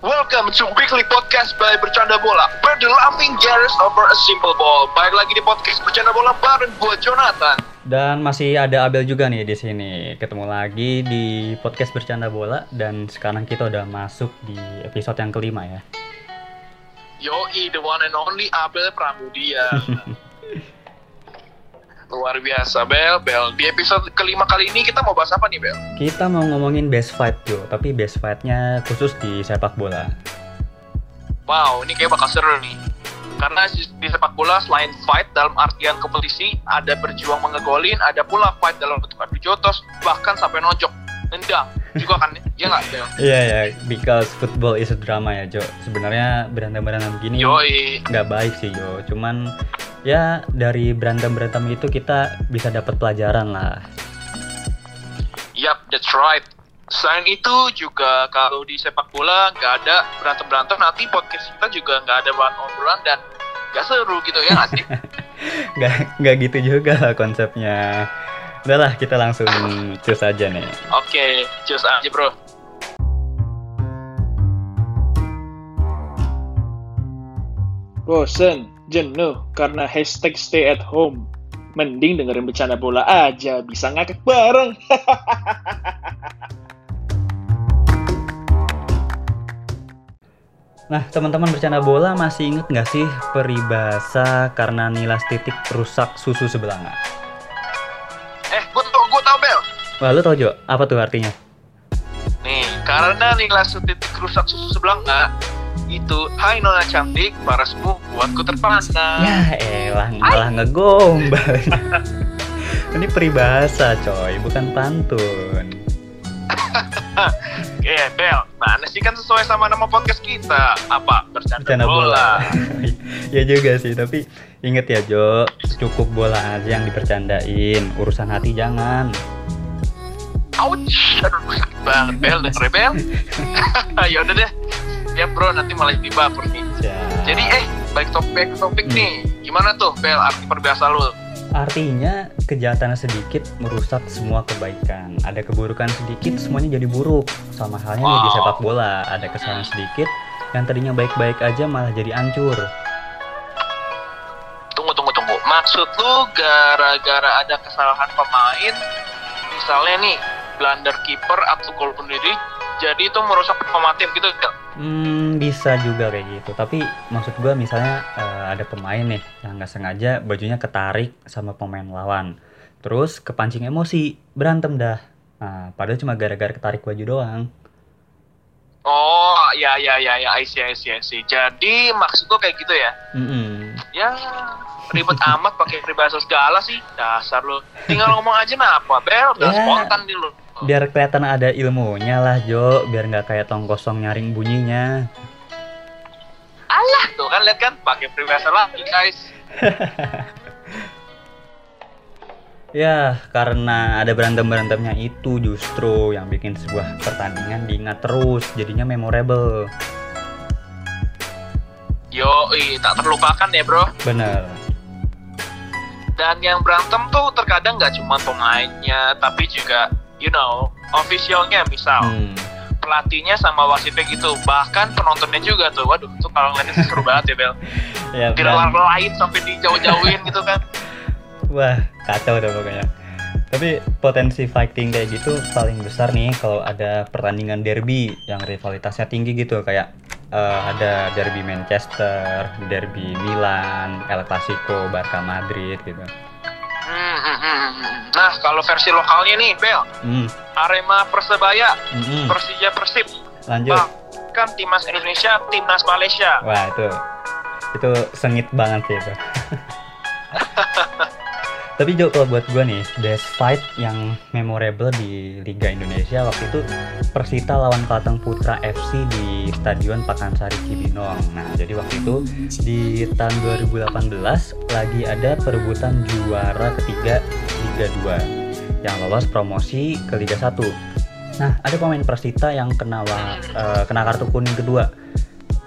Welcome to Weekly Podcast by Bercanda Bola Where the laughing gathers over a simple ball Baik lagi di podcast Bercanda Bola bareng gue Jonathan Dan masih ada Abel juga nih di sini. Ketemu lagi di podcast bercanda bola dan sekarang kita udah masuk di episode yang kelima ya. Yoi, the one and only Abel Pramudia Luar biasa, Bel. Bel, di episode kelima kali ini kita mau bahas apa nih, Bel? Kita mau ngomongin best fight Jo, tapi best fightnya khusus di sepak bola. Wow, ini kayak bakal seru nih. Karena di sepak bola selain fight dalam artian kompetisi, ada berjuang mengegolin, ada pula fight dalam bentuk adu jotos, bahkan sampai nojok, nendang juga kan? ya nggak, Bel? Iya ya, because football is a drama ya Jo. Sebenarnya berantem-berantem gini nggak baik sih Jo. Cuman ya dari berantem-berantem itu kita bisa dapat pelajaran lah. Yap, that's right. Selain itu juga kalau di sepak bola nggak ada berantem-berantem, nanti podcast kita juga nggak ada bahan obrolan dan nggak seru gitu ya nggak sih? Nggak nggak gitu juga lah konsepnya. Udahlah kita langsung cus aja nih. Oke, cus aja bro. Bosen, jenuh karena hashtag stay at home. Mending dengerin bercanda bola aja, bisa ngakak bareng. Nah, teman-teman bercanda bola masih inget nggak sih peribahasa karena nilas titik rusak susu sebelanga? Tau, Bel. Wah, lu tau Jo, apa tuh artinya? Nih, karena nilai titik rusak susu sebelah nggak, itu Hai Nona cantik, parasmu buatku terpana. Ya elah, malah ngegombal. Ini peribahasa coy, bukan pantun. Eh, Bel, mana sih kan sesuai sama nama podcast kita? Apa? Bercanda, Bercanda bola. bola. ya juga sih, tapi inget ya Jo, cukup bola aja yang dipercandain, urusan hati jangan. Ouch, aduh sakit banget Bel, denger ya, Bel. ya udah deh. Ya bro, nanti malah jadi baper nih. Siap. Jadi eh, balik topik topik Hmm. nih. Gimana tuh Bel arti perbiasa lu? Artinya kejahatan sedikit merusak semua kebaikan. Ada keburukan sedikit semuanya jadi buruk. Sama halnya nih di Wow. sepak bola, ada kesalahan sedikit yang tadinya baik-baik aja malah jadi hancur. Maksud lu gara-gara ada kesalahan pemain, misalnya nih blunder kiper atau gol bunuh diri, jadi itu merusak performa tim gitu? Hmm, bisa juga kayak gitu. Tapi maksud gua misalnya eh, ada pemain nih yang nggak sengaja bajunya ketarik sama pemain lawan. Terus kepancing emosi, berantem dah. Nah, padahal cuma gara-gara ketarik baju doang. Oh, ya ya ya ya, I see, I see, I see. Jadi maksud lu kayak gitu ya? Mm-mm. Ya ribet amat pakai peribahasa segala sih dasar lu tinggal ngomong aja nah apa bel udah Ya. spontan di lu biar kelihatan ada ilmunya lah Jo biar nggak kayak tong kosong nyaring bunyinya alah tuh kan lihat kan pakai peribahasa lagi guys ya karena ada berantem berantemnya itu justru yang bikin sebuah pertandingan diingat terus jadinya memorable. Yo tak terlupakan ya bro. Bener. Dan yang berantem tuh terkadang nggak cuma pemainnya tapi juga you know officialnya misal. Hmm. pelatihnya sama wasitnya gitu. Bahkan penontonnya juga tuh. Waduh tuh kalau ngeliatnya seru banget ya bel. Ya dan- direlai sampai dijauh-jauhin gitu kan wah kacau dah pokoknya tapi potensi fighting kayak gitu paling besar nih kalau ada pertandingan derby yang rivalitasnya tinggi gitu kayak eh, ada derby Manchester, derby Milan, El Clasico, Barca Madrid gitu. Hmm, hmm, hmm, hmm. nah kalau versi lokalnya nih bel Hmm, Arema Persebaya mm-mm. Persija Persib lanjut. bahkan timnas Indonesia timnas Malaysia Wah itu itu sengit banget sih itu. Tapi Jo kalau buat gue nih best fight yang memorable di Liga Indonesia waktu itu Persita lawan Kalteng Putra FC di Stadion Pakansari Cibinong. Nah jadi waktu itu di tahun 2018 lagi ada perebutan juara ketiga Liga 2 yang lolos promosi ke Liga 1. Nah ada pemain Persita yang kena eh, kena kartu kuning kedua.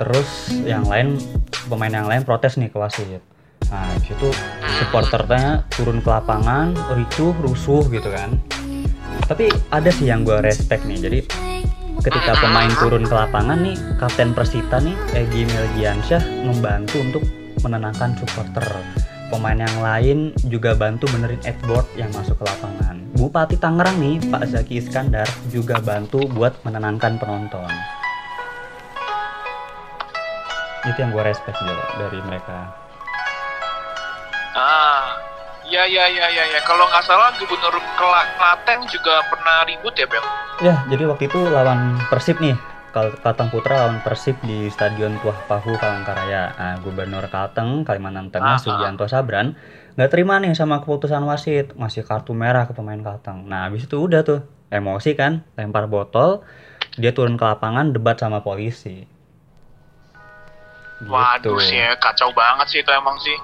Terus yang lain pemain yang lain protes nih ke wasit. Nah, situ supporternya turun ke lapangan, ricuh, rusuh gitu kan. Tapi ada sih yang gue respect nih. Jadi ketika pemain turun ke lapangan nih kapten Persita nih Egi Melgiansyah membantu untuk menenangkan supporter pemain yang lain juga bantu benerin headboard yang masuk ke lapangan Bupati Tangerang nih Pak Zaki Iskandar juga bantu buat menenangkan penonton itu yang gue respect juga dari mereka Ah, ya ya ya ya ya. Kalau nggak salah Gubernur Klaten juga pernah ribut ya Bel. Ya, jadi waktu itu lawan Persib nih. Kal- Kalteng Putra lawan Persib di Stadion Tuah Pahu Palangkaraya. Nah, Gubernur Kalteng Kalimantan Tengah Ah, Sugianto Sabran nggak terima nih sama keputusan wasit, ngasih kartu merah ke pemain Kalteng. Nah, habis itu udah tuh emosi kan, lempar botol, dia turun ke lapangan debat sama polisi. Gitu. Waduh sih ya, kacau banget sih itu emang sih.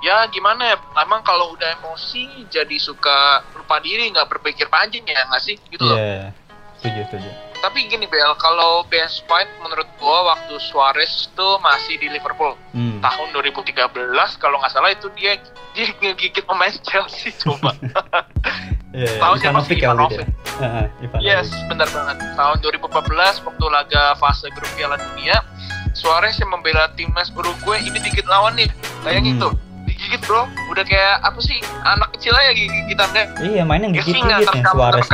Ya gimana ya, emang kalau udah emosi jadi suka lupa diri, nggak berpikir panjang ya nggak sih? Gitu loh. Iya, setuju setuju. Tapi gini Bel, kalau best fight menurut gua waktu Suarez tuh masih di Liverpool Hmm. tahun 2013 kalau nggak salah itu dia dia ngegigit pemain Chelsea coba. Iya, iya. Tahu siapa sih? ya Ivanovic. Ivanovic. Yes, benar banget. Tahun 2014 waktu laga fase grup Piala Dunia, Suarez yang membela timnas Uruguay ini dikit lawan nih. Bayangin Hmm. tuh, digigit bro. Udah kayak apa sih? Anak kecil aja gigitannya. Iya, mainnya Ya gigit gigit terkam Suarez.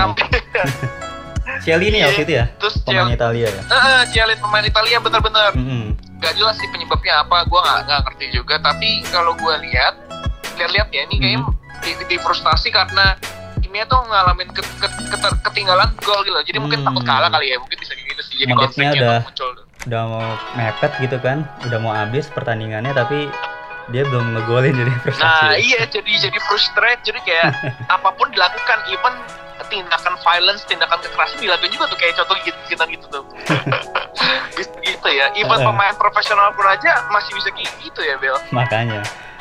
Ciali nih Iya. waktu itu ya, Terus pemain Cial, Italia ya. eh, Cialit pemain Italia bener-bener. Mm-mm. Gak jelas sih penyebabnya apa, gua nggak nggak ngerti juga. Tapi kalau gua lihat, lihat-lihat ya ini kayaknya Hmm. di, di frustasi karena timnya tuh ngalamin ke- ke- keter- ketinggalan gol gitu. Jadi mungkin Hmm. takut kalah kali ya, mungkin bisa kayak gitu sih. Jadi Menitnya konfliknya udah- muncul. udah mau mepet gitu kan udah mau habis pertandingannya tapi dia belum ngegolin jadi frustasi Nah iya jadi jadi frustrate jadi kayak apa pun dilakukan even tindakan violence tindakan kekerasan dilakukan juga tuh kayak contoh gitu gitu, gitu tuh. Bisa gitu ya. Even pemain profesional pun aja masih bisa kayak gitu ya Bel. Makanya.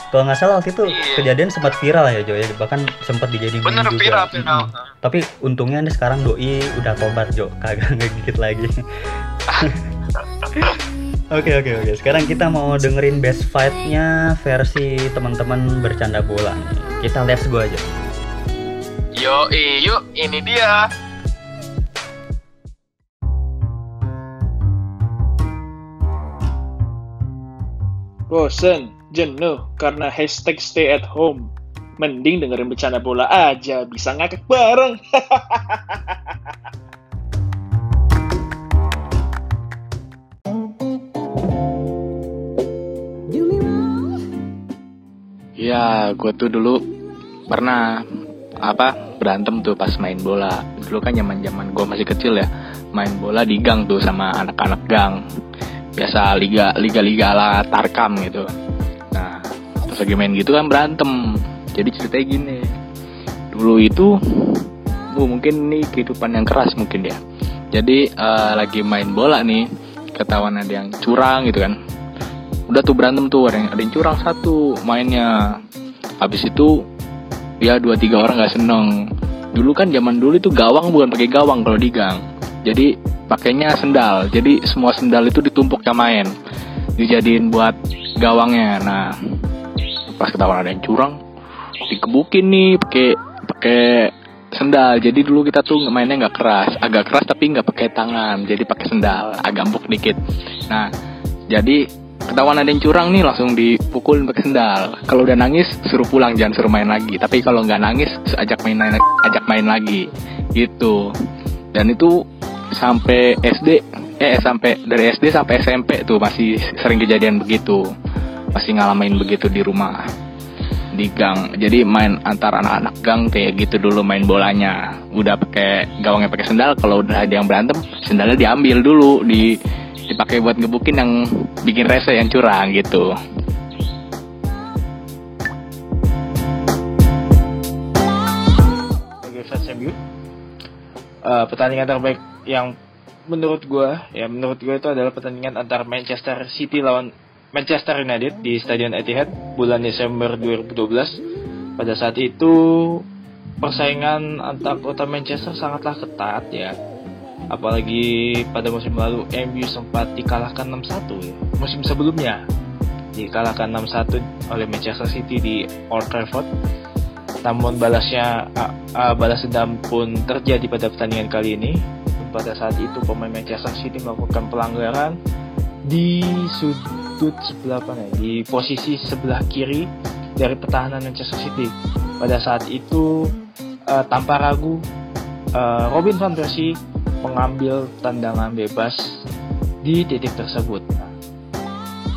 Kalau nggak salah waktu itu Iya. kejadian sempat viral ya Jo ya. Bahkan sempat dijadiin bener juga. viral viral. Mm-mm. tapi untungnya nih sekarang doi udah tobat Jo. Kagak ngegigit lagi Oke oke oke. Sekarang kita mau dengerin best fight-nya versi teman-teman bercanda bola nih. Kita let's go aja. yo yuk ini dia Bosen, jenuh karena hashtag stay at home. Mending dengerin bercanda bola aja, bisa ngakak bareng. Ya, gue tuh dulu pernah apa berantem tuh pas main bola. Dulu kan zaman zaman gue masih kecil ya, main bola di gang tuh sama anak-anak gang. Biasa liga liga liga ala Tarkam gitu. Nah, pas lagi main gitu kan berantem. Jadi ceritanya gini. Dulu itu, bu mungkin ini kehidupan yang keras mungkin ya. Jadi eh, lagi main bola nih, ketahuan ada yang curang gitu kan udah tuh berantem tuh ada yang, ada yang curang satu mainnya. Habis itu ya dua tiga orang nggak seneng. Dulu kan zaman dulu itu gawang bukan pakai gawang kalau di gang. Jadi pakainya sendal. Jadi semua sendal itu ditumpuk yang main. Dijadiin buat gawangnya. Nah pas ketahuan ada yang curang dikebukin nih pakai pakai sendal. Jadi dulu kita tuh mainnya nggak keras. Agak keras tapi nggak pakai tangan. Jadi pakai sendal. Agak empuk dikit. Nah jadi ketahuan ada yang curang nih langsung dipukulin pakai sendal. Kalau udah nangis suruh pulang jangan suruh main lagi. Tapi kalau nggak nangis ajak main ajak main lagi. Gitu. Dan itu sampai SD eh sampai dari SD sampai SMP tuh masih sering kejadian begitu. Masih ngalamin begitu di rumah di gang. Jadi main antar anak-anak gang kayak gitu dulu main bolanya. Udah pakai gawangnya pakai sendal kalau udah ada yang berantem sendalnya diambil dulu di dipakai buat ngebukin yang bikin rese yang curang gitu eh, pertandingan terbaik yang menurut gue, ya menurut gue itu adalah pertandingan antara Manchester City lawan Manchester United di Stadion Etihad bulan Desember 2012. Pada saat itu persaingan antar kota Manchester sangatlah ketat ya. Apalagi pada musim lalu MU sempat dikalahkan 6-1 ya. Musim sebelumnya dikalahkan 6-1 oleh Manchester City di Old Trafford. Namun balasnya uh, uh, balas dendam pun terjadi pada pertandingan kali ini. pada saat itu pemain Manchester City melakukan pelanggaran di sudut sebelah mana ya? di posisi sebelah kiri dari pertahanan Manchester City pada saat itu uh, tanpa ragu uh, Robin van Persie mengambil tendangan bebas di titik tersebut. Nah,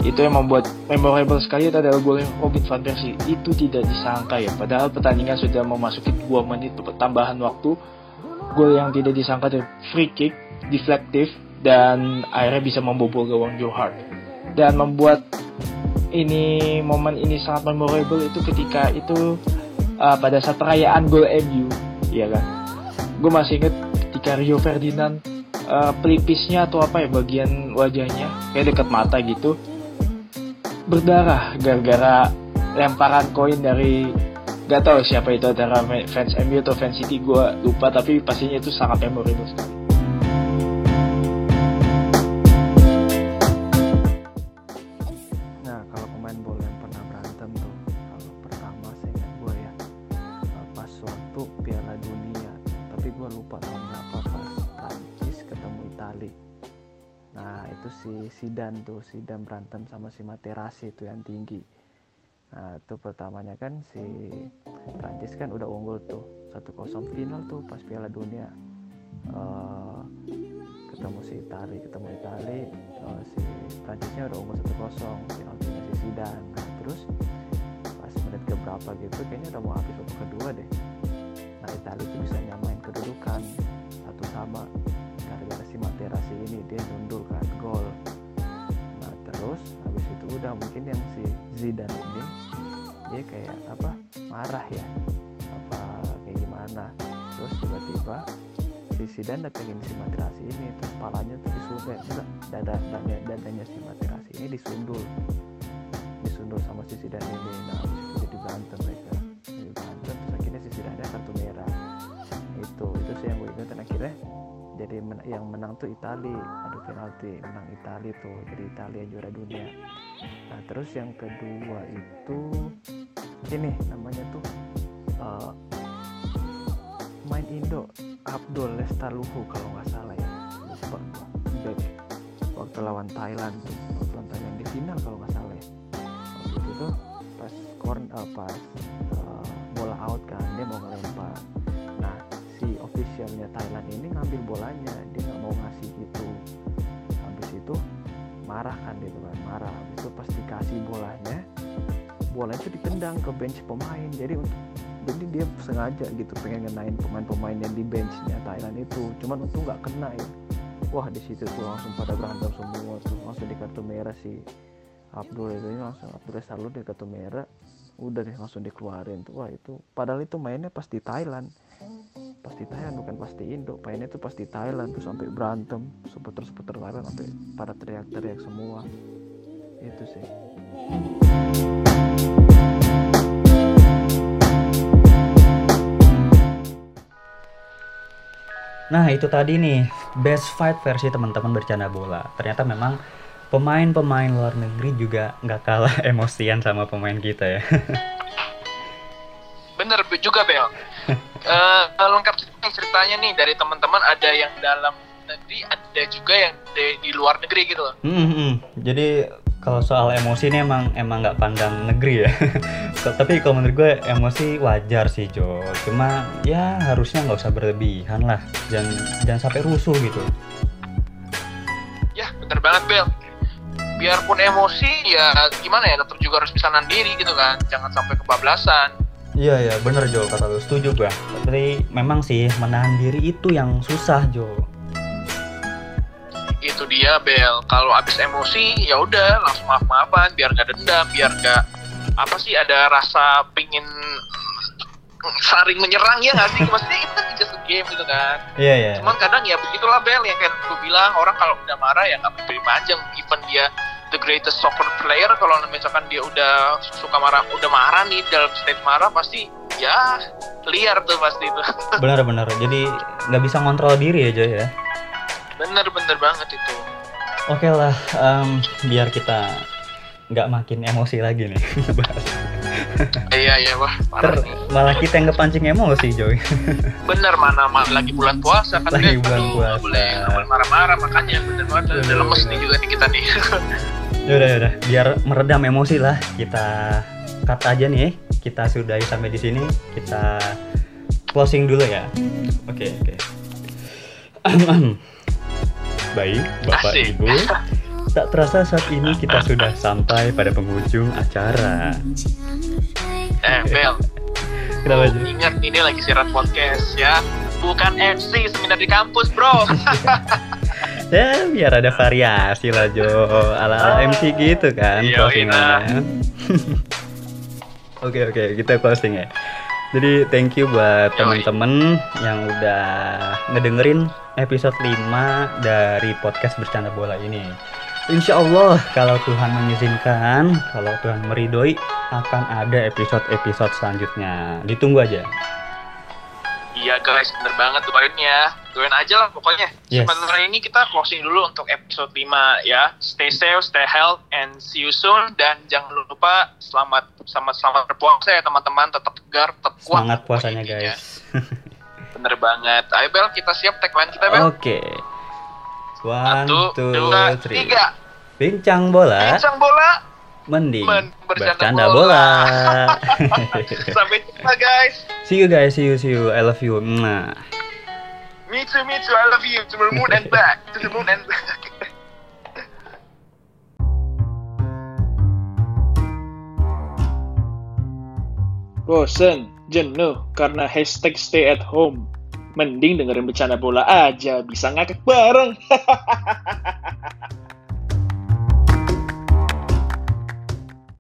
itu yang membuat memorable sekali itu adalah gol Robin van Persie. Itu tidak disangka ya. Padahal pertandingan sudah memasuki 2 menit tambahan waktu. Gol yang tidak disangka dari free kick deflective dan akhirnya bisa membobol gawang Joe Hart. Dan membuat ini momen ini sangat memorable itu ketika itu uh, pada saat perayaan gol MU ya kan? Gue masih inget ketika Rio Ferdinand uh, pelipisnya atau apa ya bagian wajahnya kayak dekat mata gitu. Berdarah gara-gara lemparan koin dari gak tau siapa itu antara fans MU atau fans City gue lupa tapi pastinya itu sangat memorable sekali Sidan tuh Sidan berantem sama si Materazzi itu yang tinggi. Nah itu pertamanya kan si Prancis kan udah unggul tuh 1-0 final tuh pas Piala Dunia. Uh, ketemu si Itali ketemu Itali uh, si Prancisnya udah unggul 1-0 penaltinya si Sidan nah terus pas menit ke berapa gitu kayaknya udah mau habis babak kedua deh. Nah Itali itu bisa nyamain kedudukan satu sama gara-gara si Materazzi ini dia nundul udah mungkin yang si Zidane ini dia kayak apa marah ya. Apa kayak gimana? Terus tiba-tiba si Zidane datengin si Materazzi ini terus palanya tuh disundul enggak dada dadanya, dadanya si Materazzi ini disundul. Disundul sama si Zidane ini. Nah jadi men yang menang tuh Itali. Adu penalti menang Itali tuh. Jadi Italia juara dunia. Nah terus yang kedua itu ini namanya tuh uh, main Indo Abdul Lestaluhu kalau nggak salah ya. Lupa. Back waktu lawan Thailand tuh waktu lawan Thailand di final kalau nggak salah ya. Waktu itu tuh pas corn uh, pas uh, bola out kan dia mau bolanya dia nggak mau ngasih gitu habis itu marah kan dia kan marah. Habis itu pas dikasih bolanya bola itu ditendang ke bench pemain. Jadi untuk jadi dia sengaja gitu pengen ngenain pemain-pemain yang di benchnya Thailand itu. Cuman untung nggak kena ya. Wah di situ tuh langsung pada berantem semua tuh. Langsung di kartu merah si Abdul itu langsung Abdul selalu di kartu merah. Udah deh langsung dikeluarin tuh. Wah itu padahal itu mainnya pas di Thailand pasti Thailand bukan pasti Indo. Mainnya tuh pasti Thailand tuh sampai berantem. Supporter Thailand sampai pada teriak-teriak semua. Itu sih. Nah itu tadi nih best fight versi teman-teman bercanda bola. Ternyata memang pemain-pemain luar negeri juga nggak kalah emosian sama pemain kita ya. Bener juga Bel uh, lengkap ceritanya nih dari teman-teman ada yang dalam negeri ada juga yang di, di luar negeri gitu loh. Hmm, hmm. Jadi kalau soal emosi ini emang emang nggak pandang negeri ya. Tapi kalau menurut gue emosi wajar sih Jo. Cuma ya harusnya nggak usah berlebihan lah. Jangan jangan sampai rusuh gitu. Ya bener banget Bel. Biarpun emosi ya gimana ya tetap juga harus bisa nandiri gitu kan. Jangan sampai kebablasan Iya iya bener Jo kata lu setuju gua. Tapi memang sih menahan diri itu yang susah Jo. Itu dia Bel. Kalau abis emosi ya udah langsung maaf maafan biar gak dendam biar gak apa sih ada rasa pingin saring menyerang ya nggak sih maksudnya itu kan just a game gitu kan iya yeah, iya yeah. cuman kadang ya begitulah Bel yang kayak gue bilang orang kalau udah marah ya nggak beri panjang even dia the greatest soccer player kalau misalkan dia udah suka marah udah marah nih dalam state marah pasti ya liar tuh pasti itu. Benar-benar jadi nggak bisa ngontrol diri aja ya? Bener-bener banget itu. Oke okay lah um, biar kita nggak makin emosi lagi nih. Bahas iya iya wah Ter, malah kita yang kepancing emosi Joy. Bener mana mana lagi bulan puasa kan Lagi bulan Aduh, puasa. boleh marah-marah makanya. Bener banget udah Bener, lemes bener. nih juga nih kita nih Yaudah yaudah biar meredam emosi lah. Kita cut aja nih. Kita sudahi sampai di sini. Kita closing dulu ya. Oke oke. Baik bapak Asik. ibu. Tak terasa saat ini kita sudah sampai pada penghujung acara. Eh Bel. Kenapa ingat ini lagi siaran podcast ya. Bukan MC seminar di kampus bro ya biar ada variasi lah Jo. Ala ala MC gitu kan Iya, closingannya. Oke oke kita closing ya. Jadi thank you buat Yoi. temen-temen yang udah ngedengerin episode 5 dari podcast bercanda bola ini. Insya Allah kalau Tuhan mengizinkan kalau Tuhan meridoi akan ada episode-episode selanjutnya. Ditunggu aja iya guys bener banget doain ya doain aja lah pokoknya. Yes. sebenarnya ini kita closing dulu untuk episode 5 ya. Stay safe stay health and see you soon. Dan jangan lupa selamat selamat selamat berpuasa ya teman-teman. Tetap tegar tetap kuat. Semangat puasanya guys. Bener banget. Ayo Bel kita siap tagline kita Bel. Oke. One, satu two, dua three. tiga. Bincang bola, bincang bola mending Men- bercanda bercanda bola. bola. sampai jumpa guys see you guys, see you, see you. I love you. Mwah. me too me too I love you to the moon and back to the moon and back Bosen, jenuh karena hashtag stay at home. Mending dengerin bercanda bola aja, bisa ngakak bareng.